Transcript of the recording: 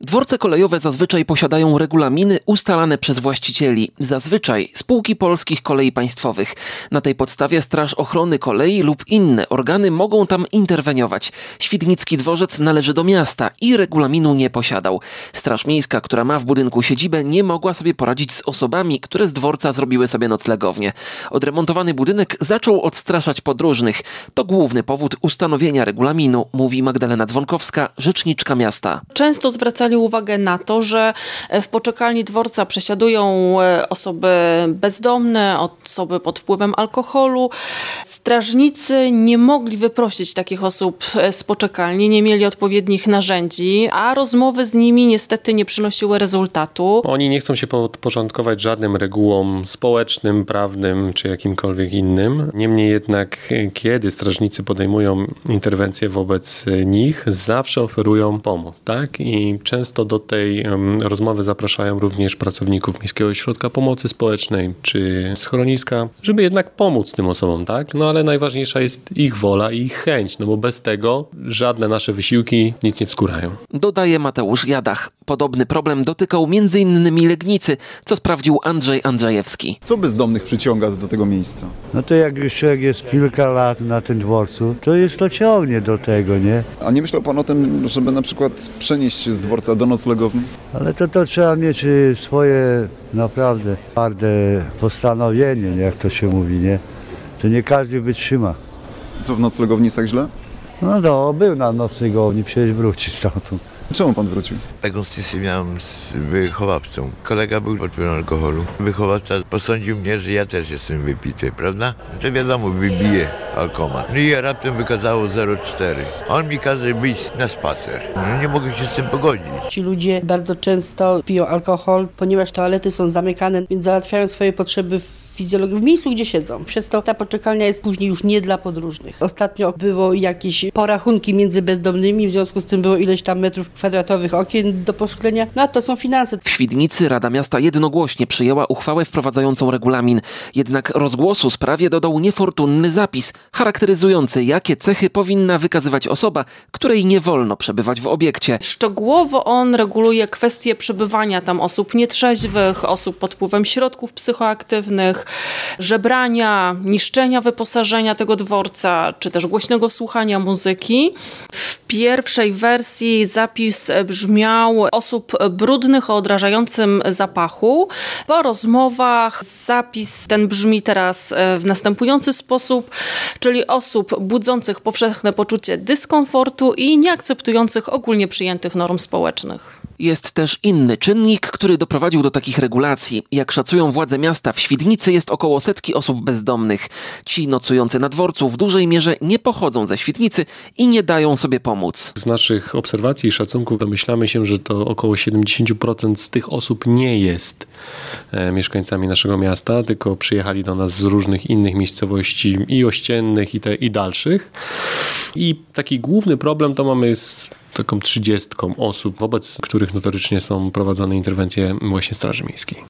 Dworce kolejowe zazwyczaj posiadają regulaminy ustalane przez właścicieli, zazwyczaj spółki polskich kolei państwowych. Na tej podstawie Straż Ochrony Kolei lub inne organy mogą tam interweniować. Świdnicki dworzec należy do miasta i regulaminu nie posiadał. Straż Miejska, która ma w budynku siedzibę, nie mogła sobie poradzić z osobami, które z dworca zrobiły sobie noclegownię. Odremontowany budynek zaczął odstraszać podróżnych. To główny powód ustanowienia regulaminu, mówi Magdalena Dzwonkowska, rzeczniczka miasta. Często zwracali uwagę na to, że w poczekalni dworca przesiadują e, osoby bezdomne, osoby pod wpływem alkoholu. Strażnicy nie mogli wyprosić takich osób e, z poczekalni, nie mieli odpowiednich narzędzi, a rozmowy z nimi niestety nie przynosiły rezultatu. Oni nie chcą się podporządkować żadnym regułom społecznym, prawnym czy jakimkolwiek innym. Niemniej jednak, e, kiedy strażnicy podejmują interwencję wobec nich, zawsze oferują pomoc, tak? I często do tej rozmowy zapraszają również pracowników Miejskiego Ośrodka Pomocy Społecznej czy schroniska, żeby jednak pomóc tym osobom, tak? No ale najważniejsza jest ich wola i ich chęć, no bo bez tego żadne nasze wysiłki nic nie wskórają. Dodaje Mateusz Jadach. Podobny problem dotykał m.in. Legnicy, co sprawdził Andrzej Andrzejewski. Co bezdomnych przyciąga do tego miejsca? No to jak już człowiek jest kilka lat na tym dworcu, to już to ciągnie do tego, nie? A nie myślał pan o tym, żeby na przykład przenieść się z dworca do noclegowni? Ale to, to trzeba mieć y, swoje naprawdę twarde postanowienie, jak to się mówi, nie? To nie każdy wytrzyma. Co w noclegowni jest tak źle? No to był na noclegowni, przecież wróci stamtąd. Czemu pan wrócił? Taką styczność miałem z wychowawcą. Kolega był pod wpływem alkoholu. Wychowawca posądził mnie, że ja też jestem wypity, prawda? To wiadomo, wybije alkomat. No i ja raptem wykazało 0,4. On mi każe wyjść na spacer. No nie mogę się z tym pogodzić. Ci ludzie bardzo często piją alkohol, ponieważ toalety są zamykane, więc załatwiają swoje potrzeby w fizjologii, w miejscu, gdzie siedzą. Przez to ta poczekalnia jest później już nie dla podróżnych. Ostatnio było jakieś porachunki między bezdomnymi, w związku z tym było ileś tam metrów kwadratowych okien do poszklenia. No to są finanse. W Świdnicy Rada Miasta jednogłośnie przyjęła uchwałę wprowadzającą regulamin. Jednak rozgłosu sprawie dodał niefortunny zapis, charakteryzujący jakie cechy powinna wykazywać osoba, której nie wolno przebywać w obiekcie. Szczegółowo on reguluje kwestie przebywania tam osób nietrzeźwych, osób pod wpływem środków psychoaktywnych, żebrania, niszczenia wyposażenia tego dworca, czy też głośnego słuchania muzyki. W pierwszej wersji zapis brzmiał osób brudnych o odrażającym zapachu. Po rozmowach zapis ten brzmi teraz w następujący sposób, czyli osób budzących powszechne poczucie dyskomfortu i nieakceptujących ogólnie przyjętych norm społecznych. Jest też inny czynnik, który doprowadził do takich regulacji. Jak szacują władze miasta, w Świdnicy jest około setki osób bezdomnych. Ci nocujący na dworcu w dużej mierze nie pochodzą ze Świdnicy i nie dają sobie pomóc. Z naszych obserwacji i szacunków domyślamy się, że to około 70% z tych osób nie jest e, mieszkańcami naszego miasta, tylko przyjechali do nas z różnych innych miejscowości i ościennych i, te, i dalszych. I taki główny problem to mamy z taką trzydziestką osób, wobec których notorycznie są prowadzone interwencje właśnie Straży Miejskiej.